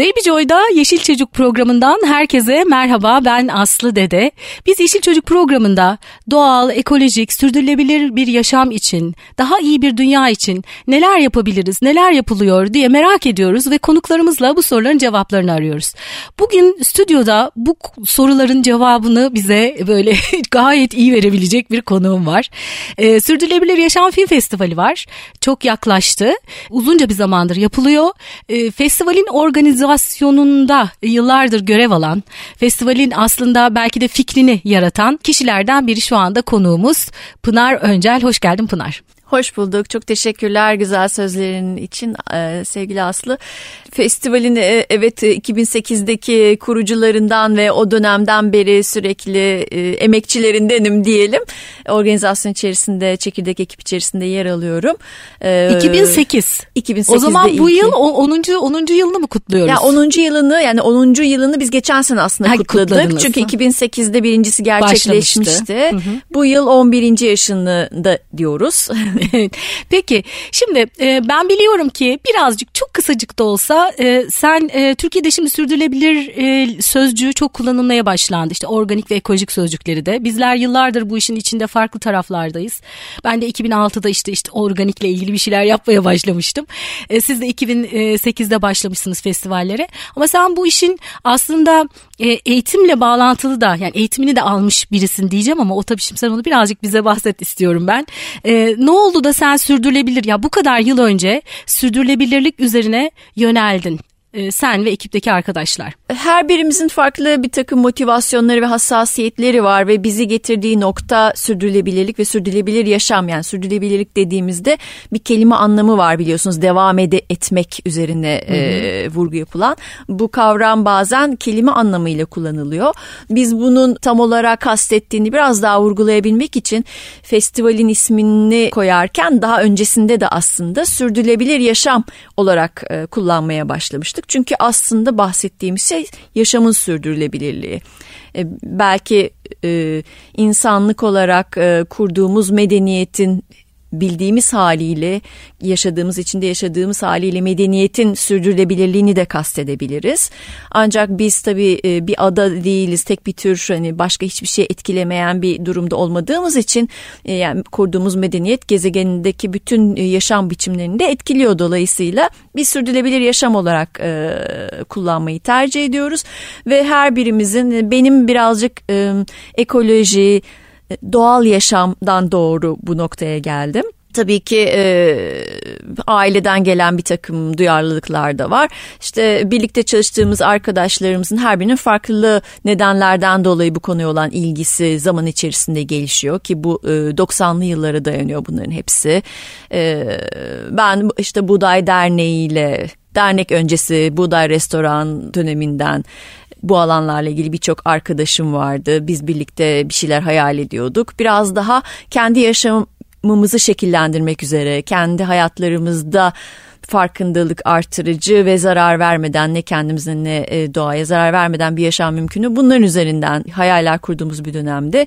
Baby Joy'da Yeşil Çocuk programından herkese merhaba ben Aslı Dede. Biz Yeşil Çocuk programında doğal, ekolojik, sürdürülebilir bir yaşam için, daha iyi bir dünya için neler yapabiliriz, neler yapılıyor diye merak ediyoruz ve konuklarımızla bu soruların cevaplarını arıyoruz. Bugün stüdyoda bu soruların cevabını bize böyle gayet iyi verebilecek bir konuğum var. Ee, Sürdürülebilir Yaşam Film Festivali var. Çok yaklaştı. Uzunca bir zamandır yapılıyor. Ee, festivalin organizasyonu organizasyonunda yıllardır görev alan, festivalin aslında belki de fikrini yaratan kişilerden biri şu anda konuğumuz Pınar Öncel. Hoş geldin Pınar. Hoş bulduk. Çok teşekkürler güzel sözlerin için e, sevgili Aslı. Festivalin e, evet 2008'deki kurucularından ve o dönemden beri sürekli e, emekçilerindenim diyelim. Organizasyon içerisinde, çekirdek ekip içerisinde yer alıyorum. 2008. 2008'de O zaman bu yıl 10. 10. yılını mı kutluyoruz? Ya 10. yılını yani 10. yılını biz geçen sene aslında ha, kutladık. Kutladınız. Çünkü 2008'de birincisi gerçekleşmişti. Hı hı. Bu yıl 11. yaşını da diyoruz. Peki şimdi e, ben biliyorum ki birazcık çok kısacık da olsa e, sen e, Türkiye'de şimdi sürdürülebilir e, sözcüğü çok kullanılmaya başlandı. İşte organik ve ekolojik sözcükleri de. Bizler yıllardır bu işin içinde farklı taraflardayız. Ben de 2006'da işte işte organikle ilgili bir şeyler yapmaya başlamıştım. E, siz de 2008'de başlamışsınız festivallere. Ama sen bu işin aslında e, eğitimle bağlantılı da yani eğitimini de almış birisin diyeceğim ama o tabii şimdi sen onu birazcık bize bahset istiyorum ben. E, ne oldu da sen sürdürülebilir ya bu kadar yıl önce sürdürülebilirlik üzerine yöneldin? E, sen ve ekipteki arkadaşlar? Her birimizin farklı bir takım motivasyonları ve hassasiyetleri var ve bizi getirdiği nokta sürdürülebilirlik ve sürdürülebilir yaşam. Yani sürdürülebilirlik dediğimizde bir kelime anlamı var biliyorsunuz devam ede etmek üzerine e, vurgu yapılan. Bu kavram bazen kelime anlamıyla kullanılıyor. Biz bunun tam olarak kastettiğini biraz daha vurgulayabilmek için festivalin ismini koyarken daha öncesinde de aslında sürdürülebilir yaşam olarak e, kullanmaya başlamıştık yaptık. Çünkü aslında bahsettiğimiz şey yaşamın sürdürülebilirliği. E, belki e, insanlık olarak e, kurduğumuz medeniyetin bildiğimiz haliyle yaşadığımız içinde yaşadığımız haliyle medeniyetin sürdürülebilirliğini de kastedebiliriz. Ancak biz tabii e, bir ada değiliz tek bir tür hani başka hiçbir şey etkilemeyen bir durumda olmadığımız için e, yani kurduğumuz medeniyet gezegenindeki bütün e, yaşam biçimlerini de etkiliyor dolayısıyla biz sürdürülebilir yaşam olarak kullanmayı tercih ediyoruz ve her birimizin benim birazcık ekoloji doğal yaşamdan doğru bu noktaya geldim. Tabii ki e, aileden gelen bir takım duyarlılıklar da var. İşte birlikte çalıştığımız arkadaşlarımızın her birinin farklı nedenlerden dolayı bu konuya olan ilgisi zaman içerisinde gelişiyor ki bu e, 90'lı yıllara dayanıyor bunların hepsi. E, ben işte Buğday Derneği ile dernek öncesi Buğday Restoran döneminden bu alanlarla ilgili birçok arkadaşım vardı. Biz birlikte bir şeyler hayal ediyorduk. Biraz daha kendi yaşamımızı şekillendirmek üzere, kendi hayatlarımızda farkındalık artırıcı ve zarar vermeden ne kendimize ne e, doğaya zarar vermeden bir yaşam mümkünü bunların üzerinden hayaller kurduğumuz bir dönemde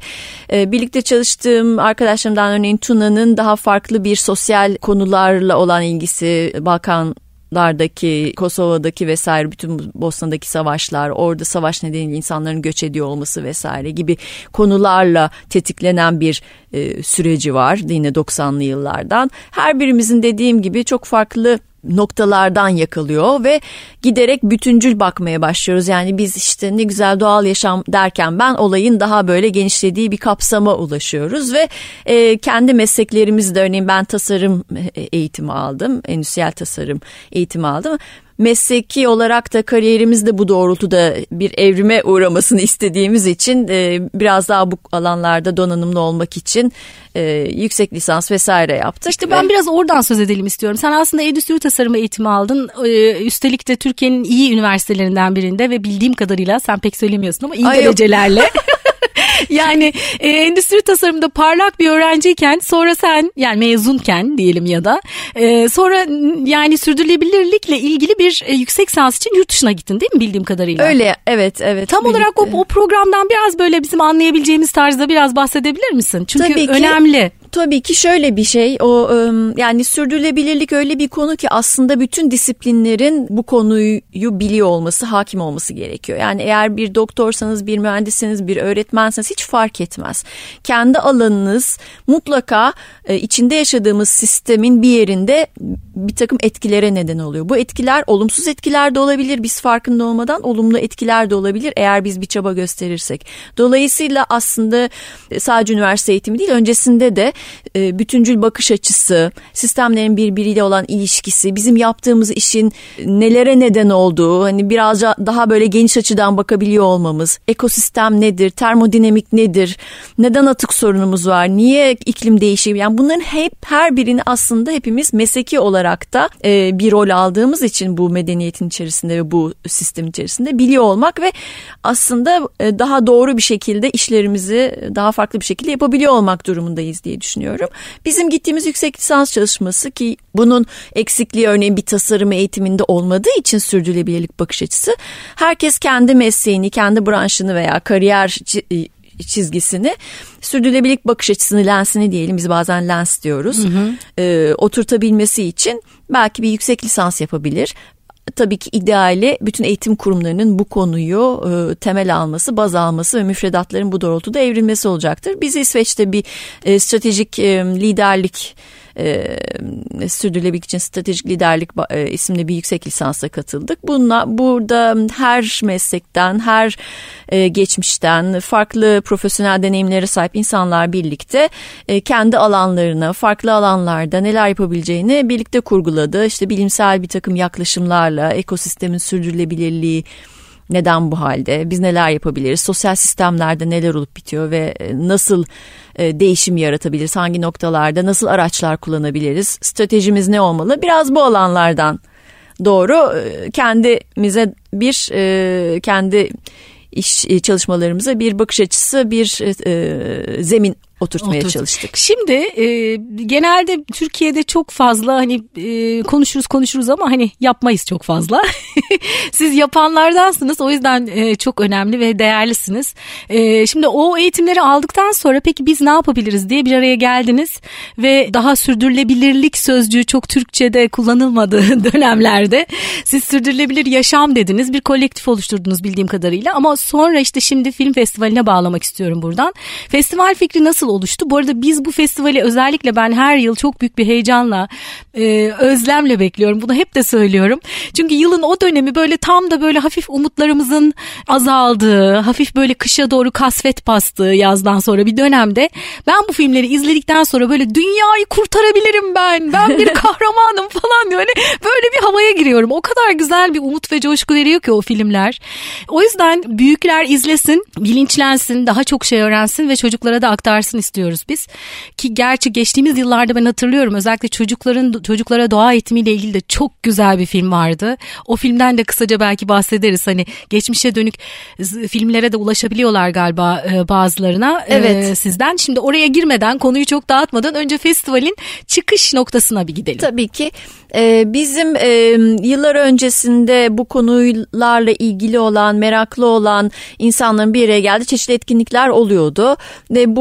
e, birlikte çalıştığım arkadaşlarımdan örneğin Tuna'nın daha farklı bir sosyal konularla olan ilgisi Balkan lardaki Kosova'daki vesaire bütün Bosna'daki savaşlar orada savaş nedeniyle insanların göç ediyor olması vesaire gibi konularla tetiklenen bir e, süreci var yine 90'lı yıllardan. Her birimizin dediğim gibi çok farklı noktalardan yakalıyor ve giderek bütüncül bakmaya başlıyoruz. Yani biz işte ne güzel doğal yaşam derken ben olayın daha böyle genişlediği bir kapsama ulaşıyoruz ve e, kendi mesleklerimizde örneğin ben tasarım e, eğitimi aldım. Endüstriyel tasarım eğitimi aldım mesleki olarak da kariyerimizde bu doğrultuda bir evrime uğramasını istediğimiz için e, biraz daha bu alanlarda donanımlı olmak için e, yüksek lisans vesaire yaptık. İşte ben ve... biraz oradan söz edelim istiyorum. Sen aslında endüstri tasarımı eğitimi aldın. E, üstelik de Türkiye'nin iyi üniversitelerinden birinde ve bildiğim kadarıyla sen pek söylemiyorsun ama iyi Ay derecelerle. yani e, endüstri tasarımında parlak bir öğrenciyken sonra sen yani mezunken diyelim ya da e, sonra yani sürdürülebilirlikle ilgili bir e, yüksek lisans için yurt dışına gittin değil mi bildiğim kadarıyla? Öyle evet evet. Tam Birlikte. olarak o, o programdan biraz böyle bizim anlayabileceğimiz tarzda biraz bahsedebilir misin? Çünkü Tabii ki. önemli. Tabii ki şöyle bir şey o yani sürdürülebilirlik öyle bir konu ki aslında bütün disiplinlerin bu konuyu biliyor olması, hakim olması gerekiyor. Yani eğer bir doktorsanız, bir mühendisseniz, bir öğretmenseniz hiç fark etmez. Kendi alanınız mutlaka e, içinde yaşadığımız sistemin bir yerinde bir takım etkilere neden oluyor. Bu etkiler olumsuz etkiler de olabilir biz farkında olmadan olumlu etkiler de olabilir eğer biz bir çaba gösterirsek. Dolayısıyla aslında e, sadece üniversite eğitimi değil öncesinde de e, bütüncül bakış açısı, sistemlerin birbiriyle olan ilişkisi, bizim yaptığımız işin nelere neden olduğu, hani biraz daha böyle geniş açıdan bakabiliyor olmamız, ekosistem nedir, termodinamik nedir, neden atık sorunumuz var, niye iklim değişimi, yani bunların hep her birini aslında hepimiz mesleki olarak da e, bir rol aldığımız için bu medeniyetin içerisinde ve bu sistem içerisinde biliyor olmak ve aslında e, daha doğru bir şekilde işlerimizi daha farklı bir şekilde yapabiliyor olmak durumundayız diye düşünüyorum. Bizim gittiğimiz yüksek lisans çalışması ki bunun eksikliği örneğin bir tasarım eğitiminde olmadığı için sürdürülebilirlik bakış açısı herkes kendi mesleğini, kendi branşını veya kariyer çizgisini sürdürülebilirlik bakış açısını lensini diyelim biz bazen lens diyoruz hı hı. E, oturtabilmesi için belki bir yüksek lisans yapabilir tabii ki ideali bütün eğitim kurumlarının bu konuyu e, temel alması, baz alması ve müfredatların bu doğrultuda evrilmesi olacaktır. Biz İsveç'te bir e, stratejik e, liderlik e, sürdürülebilirlik için stratejik liderlik e, isimli bir yüksek lisansa katıldık. Bununla burada her meslekten, her e, geçmişten farklı profesyonel deneyimlere sahip insanlar birlikte e, kendi alanlarına, farklı alanlarda neler yapabileceğini birlikte kurguladı. İşte bilimsel bir takım yaklaşımlarla ekosistemin sürdürülebilirliği neden bu halde? Biz neler yapabiliriz? Sosyal sistemlerde neler olup bitiyor ve e, nasıl e, değişim yaratabiliriz? Hangi noktalarda nasıl araçlar kullanabiliriz? Stratejimiz ne olmalı? Biraz bu alanlardan doğru e, kendimize bir kendi iş çalışmalarımıza bir bakış açısı, bir zemin oturtmaya Oturt. çalıştık. Şimdi e, genelde Türkiye'de çok fazla hani e, konuşuruz konuşuruz ama hani yapmayız çok fazla. Siz yapanlardansınız o yüzden e, çok önemli ve değerlisiniz. E, şimdi o eğitimleri aldıktan sonra peki biz ne yapabiliriz diye bir araya geldiniz ve daha sürdürülebilirlik sözcüğü çok Türkçe'de kullanılmadığı dönemlerde siz sürdürülebilir yaşam dediniz bir kolektif oluşturdunuz bildiğim kadarıyla ama sonra işte şimdi film festivaline bağlamak istiyorum buradan. Festival fikri nasıl oluştu. Bu arada biz bu festivali özellikle ben her yıl çok büyük bir heyecanla, e, özlemle bekliyorum. Bunu hep de söylüyorum. Çünkü yılın o dönemi böyle tam da böyle hafif umutlarımızın azaldığı, hafif böyle kışa doğru kasvet bastığı yazdan sonra bir dönemde ben bu filmleri izledikten sonra böyle dünyayı kurtarabilirim ben. Ben bir kahramanım falan diye böyle, böyle bir havaya giriyorum. O kadar güzel bir umut ve coşku veriyor ki o filmler. O yüzden büyükler izlesin, bilinçlensin, daha çok şey öğrensin ve çocuklara da aktarsın istiyoruz biz. Ki gerçi geçtiğimiz yıllarda ben hatırlıyorum özellikle çocukların çocuklara doğa eğitimiyle ilgili de çok güzel bir film vardı. O filmden de kısaca belki bahsederiz. Hani geçmişe dönük filmlere de ulaşabiliyorlar galiba e, bazılarına e, evet. sizden. Şimdi oraya girmeden konuyu çok dağıtmadan önce festivalin çıkış noktasına bir gidelim. Tabii ki. Ee, bizim e, yıllar öncesinde bu konularla ilgili olan, meraklı olan insanların bir araya geldi. Çeşitli etkinlikler oluyordu. Ve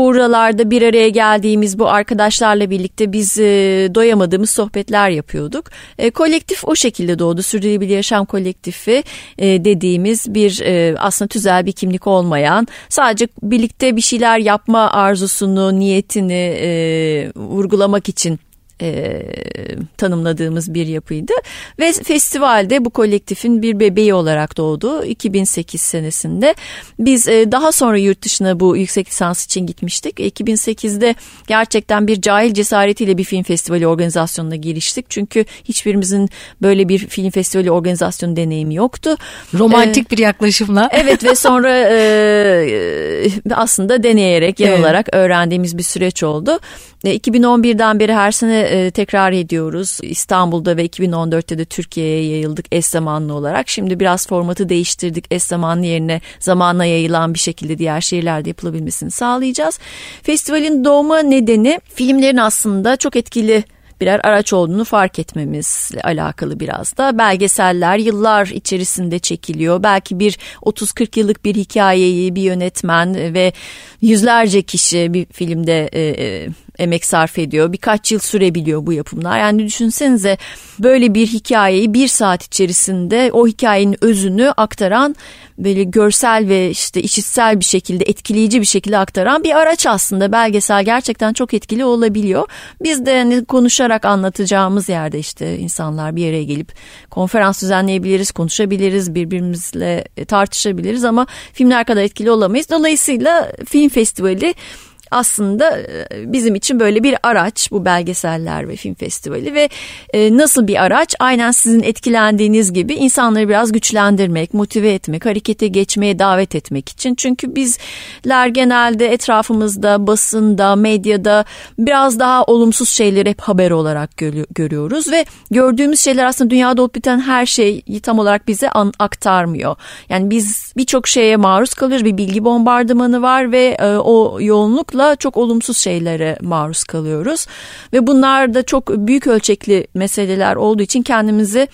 buralarda bir araya geldiğimiz bu arkadaşlarla birlikte biz e, doyamadığımız sohbetler yapıyorduk. E, kolektif o şekilde doğdu. Sürdürülebilir Yaşam Kolektifi e, dediğimiz bir e, aslında tüzel bir kimlik olmayan sadece birlikte bir şeyler yapma arzusunu, niyetini e, vurgulamak için e, tanımladığımız bir yapıydı. Ve festivalde bu kolektifin bir bebeği olarak doğdu 2008 senesinde. Biz e, daha sonra yurt dışına bu yüksek lisans için gitmiştik. 2008'de gerçekten bir cahil cesaretiyle bir film festivali organizasyonuna giriştik. Çünkü hiçbirimizin böyle bir film festivali organizasyon deneyimi yoktu. Romantik ee, bir yaklaşımla. Evet ve sonra e, aslında deneyerek, yanılarak evet. öğrendiğimiz bir süreç oldu. 2011'den beri her sene e, tekrar ediyoruz. İstanbul'da ve 2014'te de Türkiye'ye yayıldık eş zamanlı olarak. Şimdi biraz formatı değiştirdik. Eş zamanlı yerine zamana yayılan bir şekilde diğer şehirlerde yapılabilmesini sağlayacağız. Festivalin doğma nedeni filmlerin aslında çok etkili birer araç olduğunu fark etmemizle alakalı biraz da. Belgeseller yıllar içerisinde çekiliyor. Belki bir 30-40 yıllık bir hikayeyi bir yönetmen ve yüzlerce kişi bir filmde e, e, emek sarf ediyor. Birkaç yıl sürebiliyor bu yapımlar. Yani düşünsenize böyle bir hikayeyi bir saat içerisinde o hikayenin özünü aktaran böyle görsel ve işte işitsel bir şekilde etkileyici bir şekilde aktaran bir araç aslında belgesel gerçekten çok etkili olabiliyor. Biz de yani konuşarak anlatacağımız yerde işte insanlar bir yere gelip konferans düzenleyebiliriz, konuşabiliriz, birbirimizle tartışabiliriz ama filmler kadar etkili olamayız. Dolayısıyla film festivali aslında e, bizim için böyle bir araç bu belgeseller ve film festivali ve e, nasıl bir araç aynen sizin etkilendiğiniz gibi insanları biraz güçlendirmek, motive etmek, harekete geçmeye davet etmek için. Çünkü bizler genelde etrafımızda, basında, medyada biraz daha olumsuz şeyleri hep haber olarak görüyoruz ve gördüğümüz şeyler aslında dünyada olup biten her şeyi tam olarak bize aktarmıyor. Yani biz birçok şeye maruz kalıyoruz. Bir bilgi bombardımanı var ve e, o yoğunlukla sıklıkla çok olumsuz şeylere maruz kalıyoruz ve bunlar da çok büyük ölçekli meseleler olduğu için kendimizi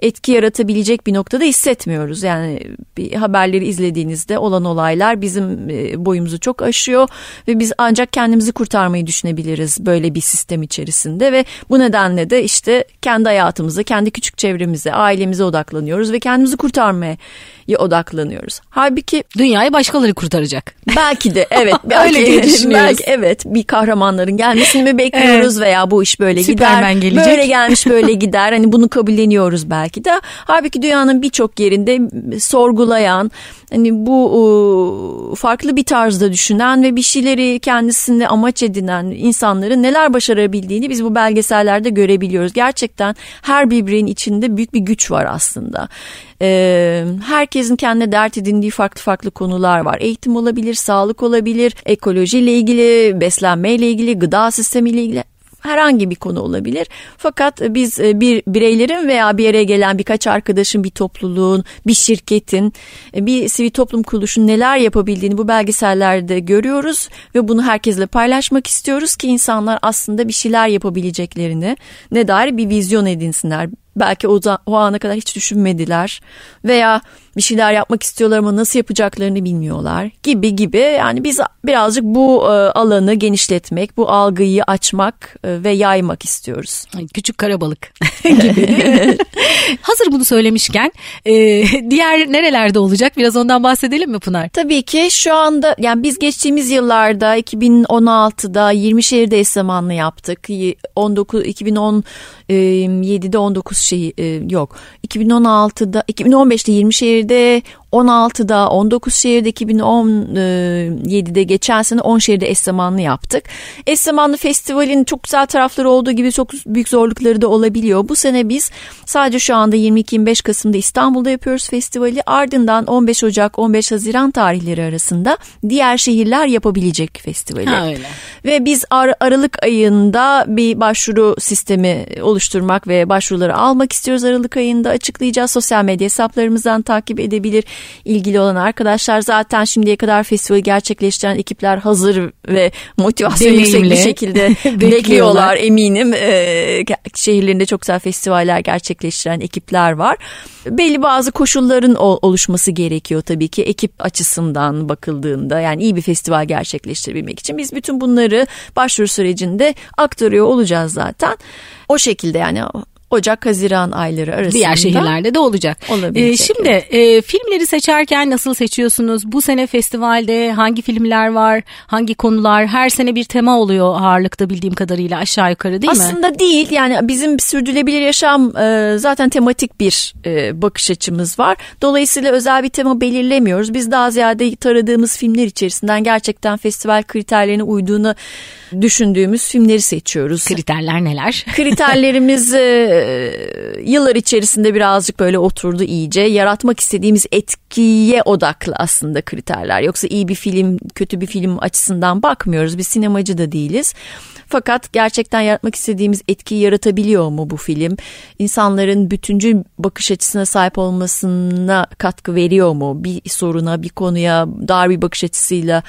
etki yaratabilecek bir noktada hissetmiyoruz. Yani bir haberleri izlediğinizde olan olaylar bizim e, boyumuzu çok aşıyor ve biz ancak kendimizi kurtarmayı düşünebiliriz böyle bir sistem içerisinde ve bu nedenle de işte kendi hayatımıza, kendi küçük çevremize, ailemize odaklanıyoruz ve kendimizi kurtarmaya odaklanıyoruz. Halbuki dünyayı başkaları kurtaracak. Belki de evet. Belki, Öyle diye düşünüyoruz. Belki evet bir kahramanların gelmesini mi bekliyoruz evet. veya bu iş böyle Süperman gider. Gelecek. Böyle gelmiş böyle gider. Hani bunu kabulleniyoruz belki de. Halbuki dünyanın birçok yerinde sorgulayan hani bu farklı bir tarzda düşünen ve bir şeyleri kendisinde amaç edinen insanların neler başarabildiğini biz bu belgesellerde görebiliyoruz. Gerçekten her birbirinin içinde büyük bir güç var aslında. Herkesin kendine dert edindiği farklı farklı konular var. Eğitim olabilir, sağlık olabilir, ekolojiyle ilgili, beslenmeyle ilgili, gıda sistemiyle ilgili herhangi bir konu olabilir. Fakat biz e, bir bireylerin veya bir yere gelen birkaç arkadaşın, bir topluluğun, bir şirketin, e, bir sivil toplum kuruluşun neler yapabildiğini bu belgesellerde görüyoruz ve bunu herkesle paylaşmak istiyoruz ki insanlar aslında bir şeyler yapabileceklerini ne dair bir vizyon edinsinler. Belki o, da, o ana kadar hiç düşünmediler veya bir şeyler yapmak istiyorlar ama nasıl yapacaklarını bilmiyorlar gibi gibi. Yani biz birazcık bu e, alanı genişletmek, bu algıyı açmak e, ve yaymak istiyoruz. Küçük karabalık gibi. Hazır bunu söylemişken e, diğer nerelerde olacak biraz ondan bahsedelim mi Pınar? Tabii ki şu anda yani biz geçtiğimiz yıllarda 2016'da 20 şehirde eş zamanlı yaptık. 19 2017'de 19 şey yok. 2016'da 2015'te 20 şehir şehirde 16'da 19 şehirde 2017'de geçen sene 10 şehirde eş zamanlı yaptık. Eş zamanlı festivalin çok güzel tarafları olduğu gibi çok büyük zorlukları da olabiliyor. Bu sene biz sadece şu anda 22-25 Kasım'da İstanbul'da yapıyoruz festivali. Ardından 15 Ocak 15 Haziran tarihleri arasında diğer şehirler yapabilecek festivali. Ha, öyle. Ve biz Ar- Aralık ayında bir başvuru sistemi oluşturmak ve başvuruları almak istiyoruz. Aralık ayında açıklayacağız. Sosyal medya hesaplarımızdan takip edebilir ilgili olan arkadaşlar zaten şimdiye kadar festivali gerçekleştiren ekipler hazır ve motivasyon yüksek bir şekilde bekliyorlar eminim. Ee, şehirlerinde çok güzel festivaller gerçekleştiren ekipler var. Belli bazı koşulların oluşması gerekiyor tabii ki ekip açısından bakıldığında yani iyi bir festival gerçekleştirebilmek için biz bütün bunları başvuru sürecinde aktarıyor olacağız zaten. O şekilde yani Ocak-Haziran ayları arasında. Diğer şehirlerde de olacak. Olabilecek. Ee, şimdi e, filmleri seçerken nasıl seçiyorsunuz? Bu sene festivalde hangi filmler var? Hangi konular? Her sene bir tema oluyor ağırlıkta bildiğim kadarıyla aşağı yukarı değil Aslında mi? Aslında değil. Yani bizim sürdürülebilir yaşam e, zaten tematik bir e, bakış açımız var. Dolayısıyla özel bir tema belirlemiyoruz. Biz daha ziyade taradığımız filmler içerisinden gerçekten festival kriterlerine uyduğunu düşündüğümüz filmleri seçiyoruz. Kriterler neler? Kriterlerimiz e, yıllar içerisinde birazcık böyle oturdu iyice. Yaratmak istediğimiz etkiye odaklı aslında kriterler. Yoksa iyi bir film, kötü bir film açısından bakmıyoruz. Biz sinemacı da değiliz. Fakat gerçekten yaratmak istediğimiz etkiyi yaratabiliyor mu bu film? İnsanların bütüncül bakış açısına sahip olmasına katkı veriyor mu? Bir soruna, bir konuya dar bir bakış açısıyla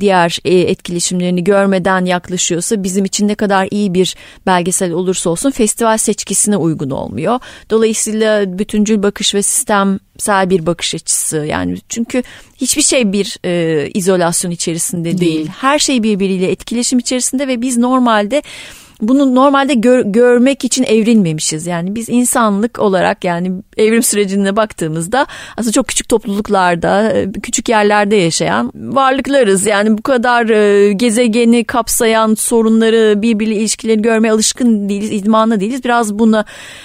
diğer e, etkileşimlerini görmeden yaklaşıyorsa bizim için ne kadar iyi bir belgesel olursa olsun festival seçkisine uygun olmuyor. Dolayısıyla bütüncül bakış ve sistemsel bir bakış açısı yani çünkü hiçbir şey bir e, izolasyon içerisinde değil. değil. Her şey birbiriyle etkileşim içerisinde ve biz normalde bunu normalde gör, görmek için evrilmemişiz. Yani biz insanlık olarak yani evrim sürecine baktığımızda aslında çok küçük topluluklarda, e, küçük yerlerde yaşayan varlıklarız. Yani bu kadar e, gezegeni kapsayan sorunları, birbiriyle ilişkileri görmeye alışkın değiliz, idmanlı değiliz. Biraz buna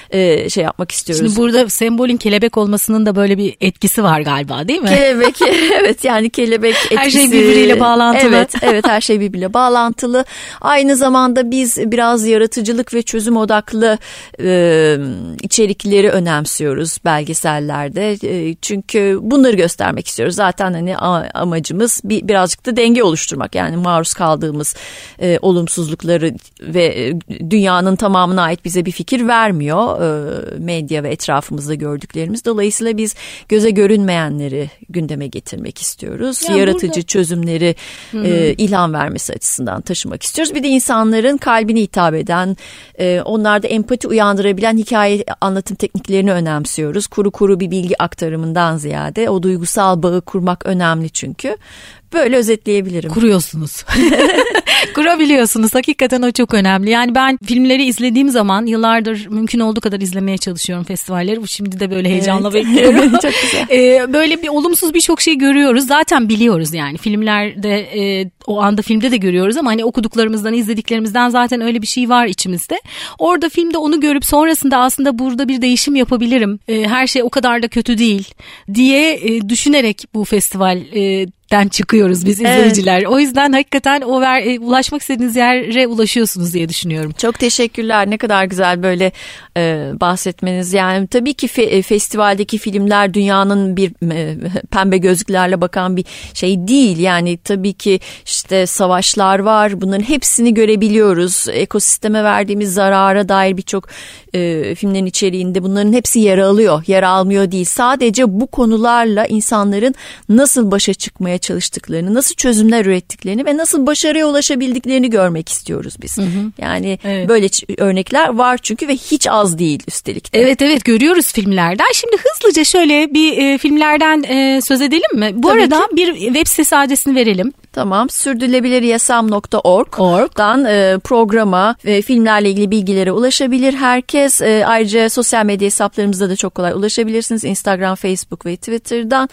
e, şey yapmak istiyoruz. Şimdi burada sembolün kelebek olmasının da böyle bir etkisi var galiba değil mi? Kelebek evet yani kelebek etkisi. Her şey birbiriyle bağlantılı. Evet, evet her şey birbiriyle bağlantılı. Aynı zamanda biz biraz biraz yaratıcılık ve çözüm odaklı e, içerikleri önemsiyoruz belgesellerde. E, çünkü bunları göstermek istiyoruz. Zaten hani amacımız bir birazcık da denge oluşturmak. Yani maruz kaldığımız e, olumsuzlukları ve e, dünyanın tamamına ait bize bir fikir vermiyor. E, medya ve etrafımızda gördüklerimiz. Dolayısıyla biz göze görünmeyenleri gündeme getirmek istiyoruz. Yani Yaratıcı burada... çözümleri e, ilham vermesi açısından taşımak istiyoruz. Bir de insanların kalbini hitap eden, e, onlarda empati uyandırabilen hikaye anlatım tekniklerini önemsiyoruz. Kuru kuru bir bilgi aktarımından ziyade o duygusal bağı kurmak önemli çünkü. Böyle özetleyebilirim. Kuruyorsunuz. Kurabiliyorsunuz. Hakikaten o çok önemli. Yani ben filmleri izlediğim zaman yıllardır mümkün olduğu kadar izlemeye çalışıyorum festivalleri. Bu şimdi de böyle heyecanla evet. bekliyorum. çok güzel. Ee, böyle bir olumsuz birçok şey görüyoruz. Zaten biliyoruz yani. Filmlerde e, o anda filmde de görüyoruz ama hani okuduklarımızdan, izlediklerimizden zaten öyle bir şey var içimizde. Orada filmde onu görüp sonrasında aslında burada bir değişim yapabilirim. E, her şey o kadar da kötü değil diye e, düşünerek bu festival e, den çıkıyoruz biz izleyiciler. Evet. O yüzden hakikaten o ver, e, ulaşmak istediğiniz yere ulaşıyorsunuz diye düşünüyorum. Çok teşekkürler. Ne kadar güzel böyle e, bahsetmeniz. Yani tabii ki fe, e, festivaldeki filmler dünyanın bir e, pembe gözlüklerle bakan bir şey değil. Yani tabii ki işte savaşlar var. Bunların hepsini görebiliyoruz. Ekosisteme verdiğimiz zarara dair birçok e, filmlerin içeriğinde bunların hepsi yer alıyor. Yer almıyor değil. Sadece bu konularla insanların nasıl başa çıkmaya çalıştıklarını, nasıl çözümler ürettiklerini ve nasıl başarıya ulaşabildiklerini görmek istiyoruz biz. Hı hı. Yani evet. böyle örnekler var çünkü ve hiç az değil üstelik de. Evet evet görüyoruz filmlerden. Şimdi hızlıca şöyle bir e, filmlerden e, söz edelim mi? Bu Tabii arada ki. bir web sitesi adresini verelim. Tamam sürdürülebiliryasam.org'dan e, programa ve filmlerle ilgili bilgilere ulaşabilir herkes. E, ayrıca sosyal medya hesaplarımızda da çok kolay ulaşabilirsiniz. Instagram, Facebook ve Twitter'dan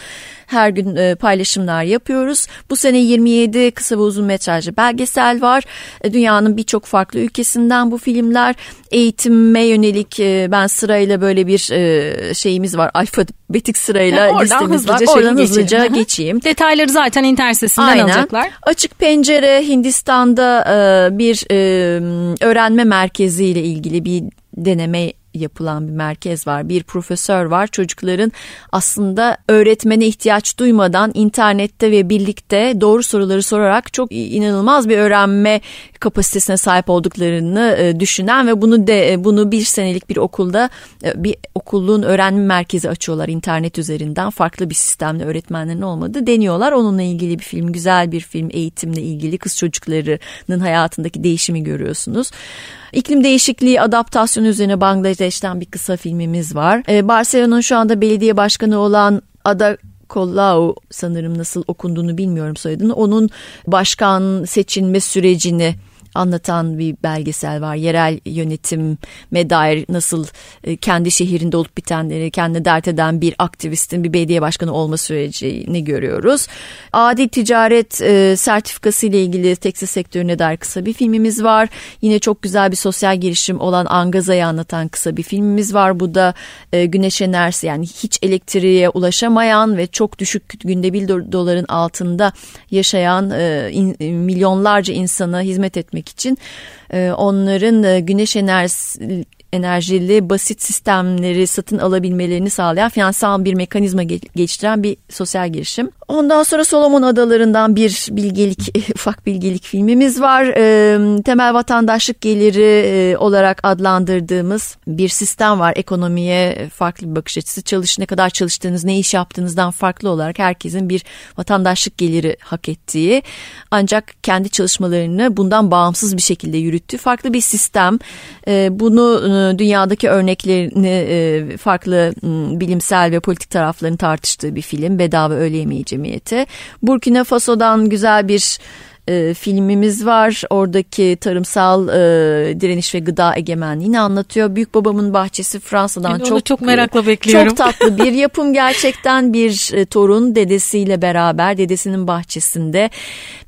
her gün e, paylaşımlar yapıyoruz. Bu sene 27 kısa ve uzun metrajlı belgesel var. E, dünyanın birçok farklı ülkesinden bu filmler eğitime yönelik e, ben sırayla böyle bir e, şeyimiz var. Alfabetik sırayla yani listemiz var. Oradan hızlıca geçeyim. Detayları zaten internet sitesinden Aynen. alacaklar. Açık Pencere Hindistan'da e, bir öğrenme merkezi ile ilgili bir deneme yapılan bir merkez var. Bir profesör var. Çocukların aslında öğretmene ihtiyaç duymadan internette ve birlikte doğru soruları sorarak çok inanılmaz bir öğrenme kapasitesine sahip olduklarını e, düşünen ve bunu de e, bunu bir senelik bir okulda e, bir okulun öğrenme merkezi açıyorlar internet üzerinden. Farklı bir sistemle öğretmenlerin olmadığı deniyorlar. Onunla ilgili bir film, güzel bir film, eğitimle ilgili kız çocuklarının hayatındaki değişimi görüyorsunuz. İklim değişikliği adaptasyonu üzerine Bangladeş'ten bir kısa filmimiz var. Ee, Barcelona'nın şu anda belediye başkanı olan Ada Colau sanırım nasıl okunduğunu bilmiyorum soyadını. Onun başkan seçilme sürecini anlatan bir belgesel var. Yerel yönetime dair nasıl e, kendi şehrinde olup bitenleri kendine dert eden bir aktivistin bir belediye başkanı olma sürecini görüyoruz. Adil ticaret e, sertifikası ile ilgili tekstil sektörüne dair kısa bir filmimiz var. Yine çok güzel bir sosyal girişim olan Angaza'yı anlatan kısa bir filmimiz var. Bu da e, güneş enerjisi yani hiç elektriğe ulaşamayan ve çok düşük günde bir doların altında yaşayan milyonlarca insana hizmet etmek için onların güneş enerjisi enerjili basit sistemleri satın alabilmelerini sağlayan finansal bir mekanizma geliştiren bir sosyal girişim. Ondan sonra Solomon Adaları'ndan bir bilgelik, ufak bilgelik filmimiz var. Temel vatandaşlık geliri olarak adlandırdığımız bir sistem var. Ekonomiye farklı bir bakış açısı. Çalış ne kadar çalıştığınız, ne iş yaptığınızdan farklı olarak herkesin bir vatandaşlık geliri hak ettiği ancak kendi çalışmalarını bundan bağımsız bir şekilde yürüttüğü farklı bir sistem. Bunu dünyadaki örneklerini e, farklı bilimsel ve politik taraflarını tartıştığı bir film. Bedava Öğle Yemeği Cemiyeti. Burkina Faso'dan güzel bir e, filmimiz var. Oradaki tarımsal e, direniş ve gıda egemenliğini anlatıyor. Büyük babamın bahçesi Fransa'dan yani çok çok merakla bekliyorum. Çok tatlı bir yapım gerçekten bir e, torun dedesiyle beraber dedesinin bahçesinde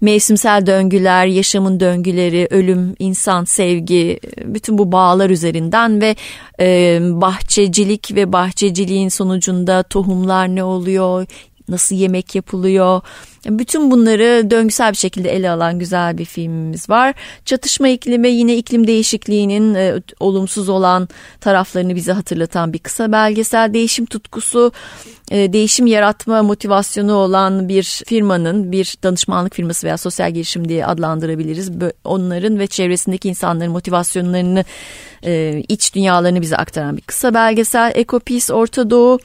mevsimsel döngüler, yaşamın döngüleri, ölüm, insan, sevgi bütün bu bağlar üzerinden ve e, bahçecilik ve bahçeciliğin sonucunda tohumlar ne oluyor, nasıl yemek yapılıyor. Bütün bunları döngüsel bir şekilde ele alan güzel bir filmimiz var. Çatışma iklimi yine iklim değişikliğinin e, olumsuz olan taraflarını bize hatırlatan bir kısa belgesel. Değişim tutkusu, e, değişim yaratma motivasyonu olan bir firmanın, bir danışmanlık firması veya sosyal girişim diye adlandırabiliriz. Onların ve çevresindeki insanların motivasyonlarını, e, iç dünyalarını bize aktaran bir kısa belgesel. Ecopis Orta Doğu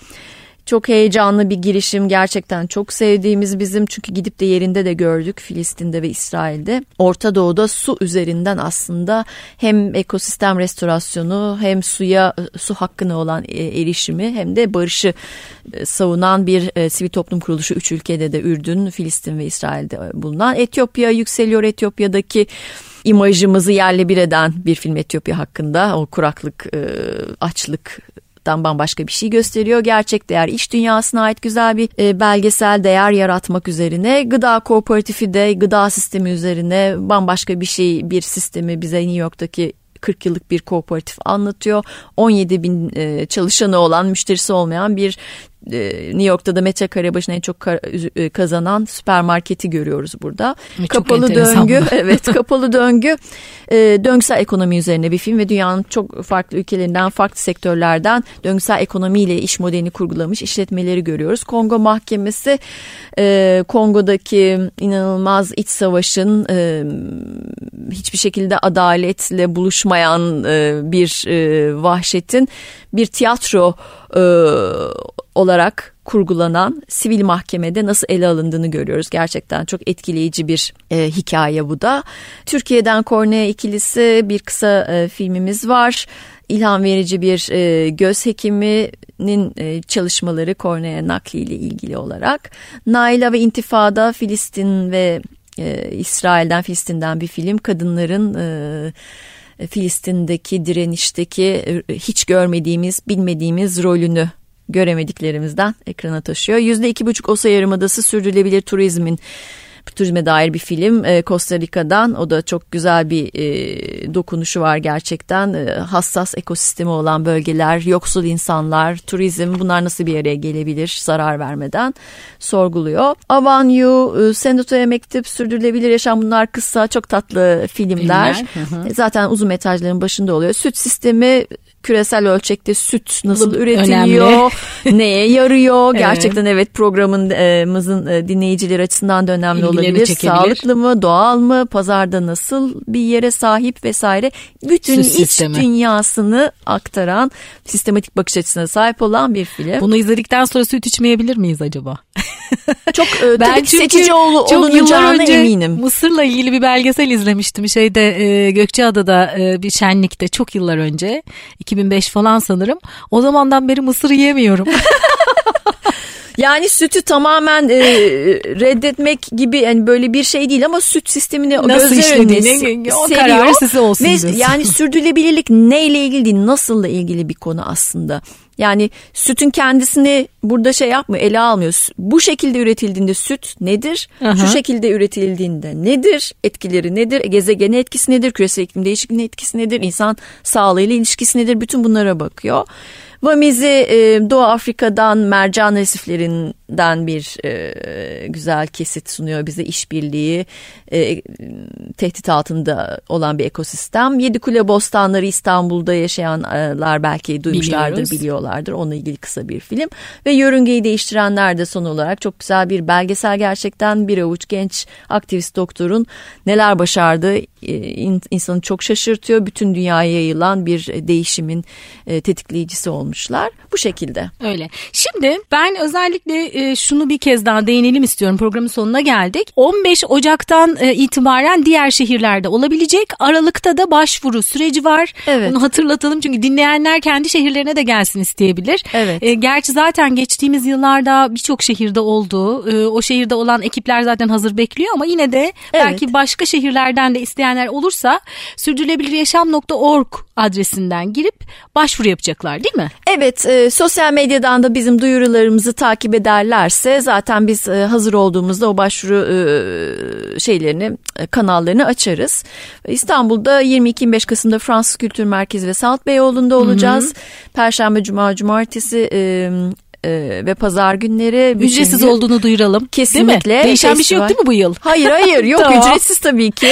çok heyecanlı bir girişim gerçekten çok sevdiğimiz bizim çünkü gidip de yerinde de gördük Filistin'de ve İsrail'de. Orta Doğu'da su üzerinden aslında hem ekosistem restorasyonu hem suya su hakkına olan e, erişimi hem de barışı e, savunan bir e, sivil toplum kuruluşu üç ülkede de Ürdün, Filistin ve İsrail'de bulunan. Etiyopya yükseliyor Etiyopya'daki imajımızı yerle bir eden bir film Etiyopya hakkında o kuraklık, açlık hayattan bambaşka bir şey gösteriyor. Gerçek değer iş dünyasına ait güzel bir e, belgesel değer yaratmak üzerine. Gıda kooperatifi de gıda sistemi üzerine bambaşka bir şey bir sistemi bize New York'taki 40 yıllık bir kooperatif anlatıyor. 17 bin e, çalışanı olan, müşterisi olmayan bir New York'ta da metrekare başına en çok e, kazanan süpermarketi görüyoruz burada. Çok kapalı döngü, evet kapalı döngü, e, döngüsel ekonomi üzerine bir film ve dünyanın çok farklı ülkelerinden, farklı sektörlerden döngüsel ekonomiyle iş modelini kurgulamış işletmeleri görüyoruz. Kongo Mahkemesi, Kongo'daki inanılmaz iç savaşın hiçbir şekilde adaletle buluşmayan bir vahşetin bir tiyatro olarak kurgulanan sivil mahkemede nasıl ele alındığını görüyoruz. Gerçekten çok etkileyici bir e, hikaye bu da. Türkiye'den Kornea ikilisi bir kısa e, filmimiz var. İlham verici bir e, göz hekiminin e, çalışmaları kornea nakli ile ilgili olarak. Naila ve İntifada Filistin ve e, İsrail'den Filistin'den bir film. Kadınların e, Filistin'deki direnişteki e, hiç görmediğimiz, bilmediğimiz rolünü göremediklerimizden ekrana taşıyor. Yüzde iki buçuk Osa Yarımadası sürdürülebilir turizmin turizme dair bir film e, Costa Rica'dan o da çok güzel bir e, dokunuşu var gerçekten e, hassas ekosistemi olan bölgeler yoksul insanlar turizm bunlar nasıl bir araya gelebilir zarar vermeden sorguluyor Avanyu e, Senatoya Mektup Sürdürülebilir Yaşam bunlar kısa çok tatlı filmler, filmler. Hı hı. zaten uzun metrajların başında oluyor süt sistemi küresel ölçekte süt nasıl üretiliyor, neye yarıyor? Gerçekten evet programımızın e, dinleyicileri açısından da önemli İlgileri olabilir. Çekebilir. Sağlıklı mı, doğal mı, pazarda nasıl bir yere sahip vesaire. Bütün süt iç sistemi. dünyasını aktaran, sistematik bakış açısına sahip olan bir film. Bunu izledikten sonra süt içmeyebilir miyiz acaba? çok e, ben tabii seçici ol, çok yıllar önce eminim. Mısır'la ilgili bir belgesel izlemiştim şeyde e, Gökçeada'da e, bir şenlikte çok yıllar önce 2005 falan sanırım. O zamandan beri mısır yiyemiyorum. Yani sütü tamamen e, reddetmek gibi yani böyle bir şey değil ama süt sistemini nasıl gözler önünde o karar size olsun. Ve yani sürdürülebilirlik neyle ilgili değil nasılla ilgili bir konu aslında. Yani sütün kendisini burada şey yapmıyor, ele almıyor. Bu şekilde üretildiğinde süt nedir? Aha. Şu şekilde üretildiğinde nedir? Etkileri nedir? Gezegene etkisi nedir? Küresel iklim değişikliğine etkisi nedir? İnsan sağlığıyla ilişkisi nedir? Bütün bunlara bakıyor. Vamizi e, Doğu Afrika'dan mercan resiflerinden bir e, güzel kesit sunuyor bize işbirliği e, tehdit altında olan bir ekosistem. Yedi Kule Bostanları İstanbul'da yaşayanlar belki duymuşlardır, Biliyoruz. biliyorlardır. Onunla ilgili kısa bir film. Ve yörüngeyi değiştirenler de son olarak çok güzel bir belgesel gerçekten bir avuç genç aktivist doktorun neler başardığı e, insanı çok şaşırtıyor. Bütün dünyaya yayılan bir değişimin e, tetikleyicisi olmuşlar. Bu şekilde. Öyle. Şimdi ben özellikle e, şunu bir kez daha değinelim istiyorum. Programın sonuna geldik. 15 Ocak'tan itibaren diğer şehirlerde olabilecek. Aralıkta da başvuru süreci var. Evet. Bunu hatırlatalım çünkü dinleyenler kendi şehirlerine de gelsin isteyebilir. Evet. Gerçi zaten geçtiğimiz yıllarda birçok şehirde oldu. O şehirde olan ekipler zaten hazır bekliyor ama yine de evet. belki başka şehirlerden de isteyenler olursa sürdürülebiliryaşam.org adresinden girip başvuru yapacaklar değil mi? Evet e, sosyal medyadan da bizim duyurularımızı takip ederlerse zaten biz e, hazır olduğumuzda o başvuru e, şeylerini e, kanallarını açarız. İstanbul'da 22-25 Kasım'da Fransız Kültür Merkezi ve Salt Beyoğlu'nda olacağız. Hı hı. Perşembe, Cuma, Cumartesi e, e, ve pazar günleri. Ücretsiz gün, olduğunu duyuralım. Kesinlikle. Değil Değişen festival. bir şey yok değil mi bu yıl? Hayır hayır yok tamam. ücretsiz tabii ki.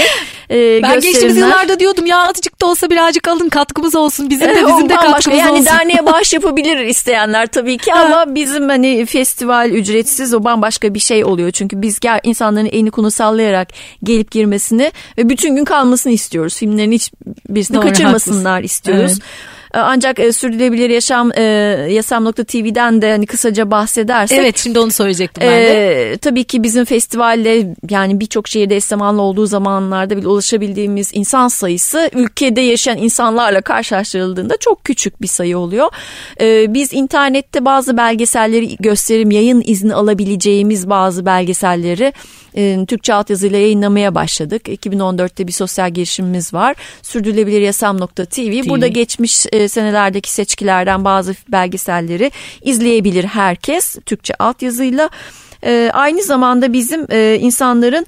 Ee, ben geçtiğimiz yıllarda diyordum ya azıcık da olsa birazcık alın katkımız olsun. Bizim de bizim de katkımız yani olsun. Yani derneğe bağış yapabilir isteyenler tabii ki ama bizim hani festival ücretsiz o bambaşka bir şey oluyor. Çünkü biz gel, insanların elini konu sallayarak gelip girmesini ve bütün gün kalmasını istiyoruz. Filmlerin hiçbirisini Doğru, kaçırmasınlar haklısın. istiyoruz. Evet. E, ancak e, sürdürülebilir yaşam e, yasam.tv'den de hani kısaca bahsedersek. Evet şimdi onu söyleyecektim ben de. E, tabii ki bizim festivalle yani birçok şehirde eş zamanlı olduğu zamanlarda bile ulaşabildiğimiz insan sayısı ülkede yaşayan insanlarla karşılaştırıldığında çok küçük bir sayı oluyor. E, biz internette bazı belgeselleri gösterim yayın izni alabileceğimiz bazı belgeselleri e, Türkçe altyazıyla yayınlamaya başladık. 2014'te bir sosyal girişimimiz var. Sürdürülebiliryasam.tv. Burada geçmiş e, senelerdeki seçkilerden bazı belgeselleri izleyebilir herkes Türkçe altyazıyla. E, aynı zamanda bizim e, insanların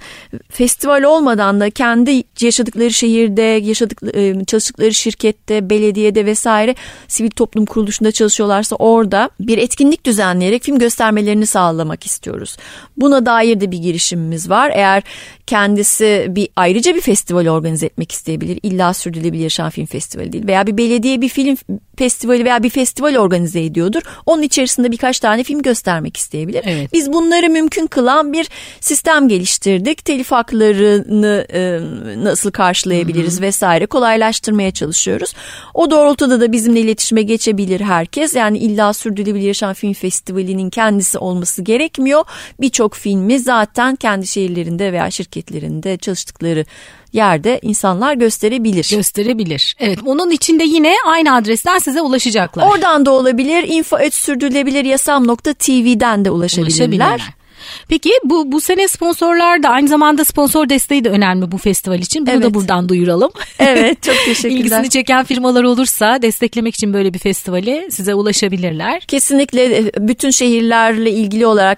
festival olmadan da kendi yaşadıkları şehirde, yaşadık e, çalıştıkları şirkette, belediyede vesaire sivil toplum kuruluşunda çalışıyorlarsa orada bir etkinlik düzenleyerek film göstermelerini sağlamak istiyoruz. Buna dair de bir girişimimiz var. Eğer kendisi bir ayrıca bir festival organize etmek isteyebilir. İlla sürdürülebilir yaşam film festivali değil veya bir belediye bir film festivali veya bir festival organize ediyordur. Onun içerisinde birkaç tane film göstermek isteyebilir. Evet. Biz bunları mümkün kılan bir sistem geliştirdik. Telif haklarını e, nasıl karşılayabiliriz Hı-hı. vesaire kolaylaştırmaya çalışıyoruz. O doğrultuda da bizimle iletişime geçebilir herkes. Yani illa sürdürülebilir yaşam film festivalinin kendisi olması gerekmiyor. Birçok filmi zaten kendi şehirlerinde veya şirketlerinde çalıştıkları yerde insanlar gösterebilir. Gösterebilir. Evet onun içinde yine aynı adresten size ulaşacaklar. Oradan da olabilir. info.sürdürülebiliryasam.tv'den de ulaşabilirler. ulaşabilirler. Peki bu bu sene sponsorlar da aynı zamanda sponsor desteği de önemli bu festival için. Bunu evet. da buradan duyuralım. Evet çok teşekkürler. İlgisini çeken firmalar olursa desteklemek için böyle bir festivali size ulaşabilirler. Kesinlikle bütün şehirlerle ilgili olarak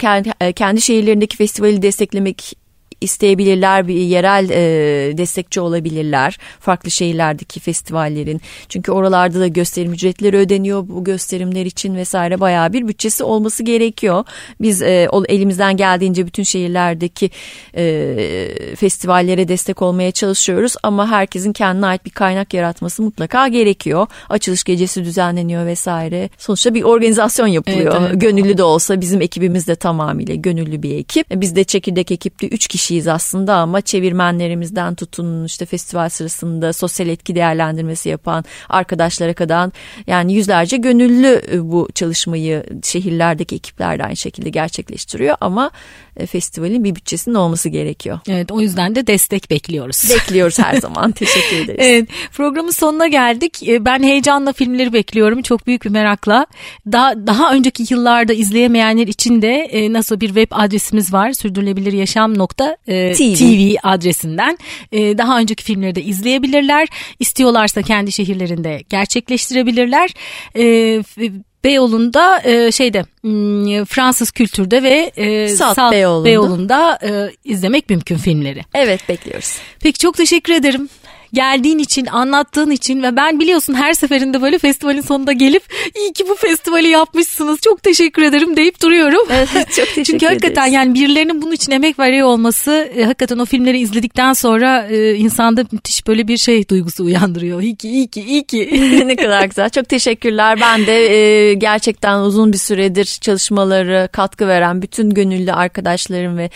kendi şehirlerindeki festivali desteklemek isteyebilirler, bir yerel e, destekçi olabilirler farklı şehirlerdeki festivallerin. Çünkü oralarda da gösterim ücretleri ödeniyor bu gösterimler için vesaire bayağı bir bütçesi olması gerekiyor. Biz e, elimizden geldiğince bütün şehirlerdeki e, festivallere destek olmaya çalışıyoruz ama herkesin kendine ait bir kaynak yaratması mutlaka gerekiyor. Açılış gecesi düzenleniyor vesaire. Sonuçta bir organizasyon yapılıyor. Evet, evet. Gönüllü de olsa bizim ekibimiz de tamamıyla gönüllü bir ekip. Biz de çekirdek ekipte 3 kişi kişiyiz aslında ama çevirmenlerimizden tutun işte festival sırasında sosyal etki değerlendirmesi yapan arkadaşlara kadar yani yüzlerce gönüllü e, bu çalışmayı şehirlerdeki ekipler de aynı şekilde gerçekleştiriyor ama e, festivalin bir bütçesinin olması gerekiyor. Evet o yüzden de destek bekliyoruz. Bekliyoruz her zaman. Teşekkür ederiz. Evet programın sonuna geldik. E, ben heyecanla filmleri bekliyorum. Çok büyük bir merakla. Daha, daha önceki yıllarda izleyemeyenler için de nasıl bir web adresimiz var. Sürdürülebilir yaşam nokta e, TV. TV adresinden e, daha önceki filmleri de izleyebilirler. İstiyorlarsa kendi şehirlerinde gerçekleştirebilirler. E, Beyoğlu'nda e, şeyde hmm, Fransız kültürde ve e, Salt, Salt Beyoğlu'nda, Beyoğlu'nda e, izlemek mümkün filmleri. Evet bekliyoruz. Peki çok teşekkür ederim. Geldiğin için, anlattığın için ve ben biliyorsun her seferinde böyle festivalin sonunda gelip iyi ki bu festivali yapmışsınız. Çok teşekkür ederim deyip duruyorum. Evet, çok teşekkür Çünkü hakikaten ederiz. yani birilerinin bunun için emek veriyor olması e, hakikaten o filmleri izledikten sonra e, insanda müthiş böyle bir şey duygusu uyandırıyor. İyi ki, iyi ki, iyi ki. ne kadar güzel. Çok teşekkürler. Ben de e, gerçekten uzun bir süredir çalışmaları katkı veren bütün gönüllü arkadaşlarım ve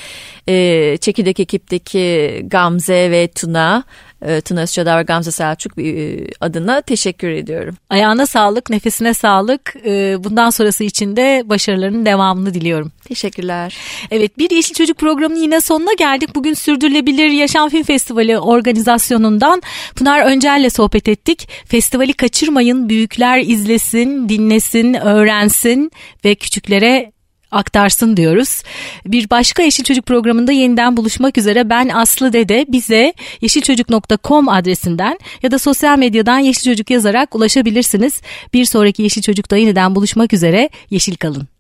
e, Çekirdek ekipteki Gamze ve Tuna, e, Tuna Özçadar ve Gamze Selçuk e, adına teşekkür ediyorum. Ayağına sağlık, nefesine sağlık. E, bundan sonrası için de başarılarının devamını diliyorum. Teşekkürler. Evet bir Yeşil Çocuk programının yine sonuna geldik. Bugün Sürdürülebilir Yaşam Film Festivali organizasyonundan Pınar Öncel'le sohbet ettik. Festivali kaçırmayın, büyükler izlesin, dinlesin, öğrensin ve küçüklere aktarsın diyoruz. Bir başka Yeşil Çocuk programında yeniden buluşmak üzere. Ben Aslı Dede. Bize yeşilçocuk.com adresinden ya da sosyal medyadan Yeşil Çocuk yazarak ulaşabilirsiniz. Bir sonraki Yeşil Çocuk'ta yeniden buluşmak üzere. Yeşil kalın.